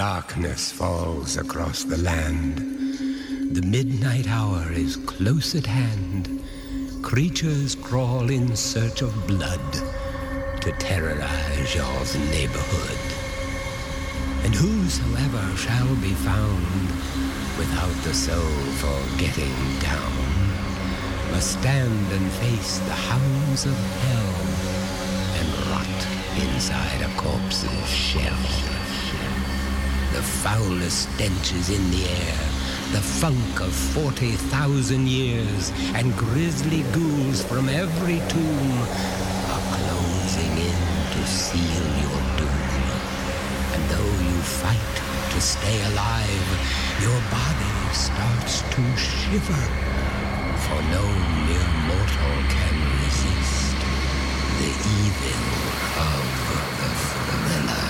Darkness falls across the land. The midnight hour is close at hand. Creatures crawl in search of blood to terrorize your neighborhood. And whosoever shall be found without the soul for getting down must stand and face the hounds of hell and rot inside a corpse's shell. The foulest stenches in the air, the funk of 40,000 years, and grisly ghouls from every tomb are closing in to seal your doom. And though you fight to stay alive, your body starts to shiver, for no mere mortal can resist the evil of the thriller.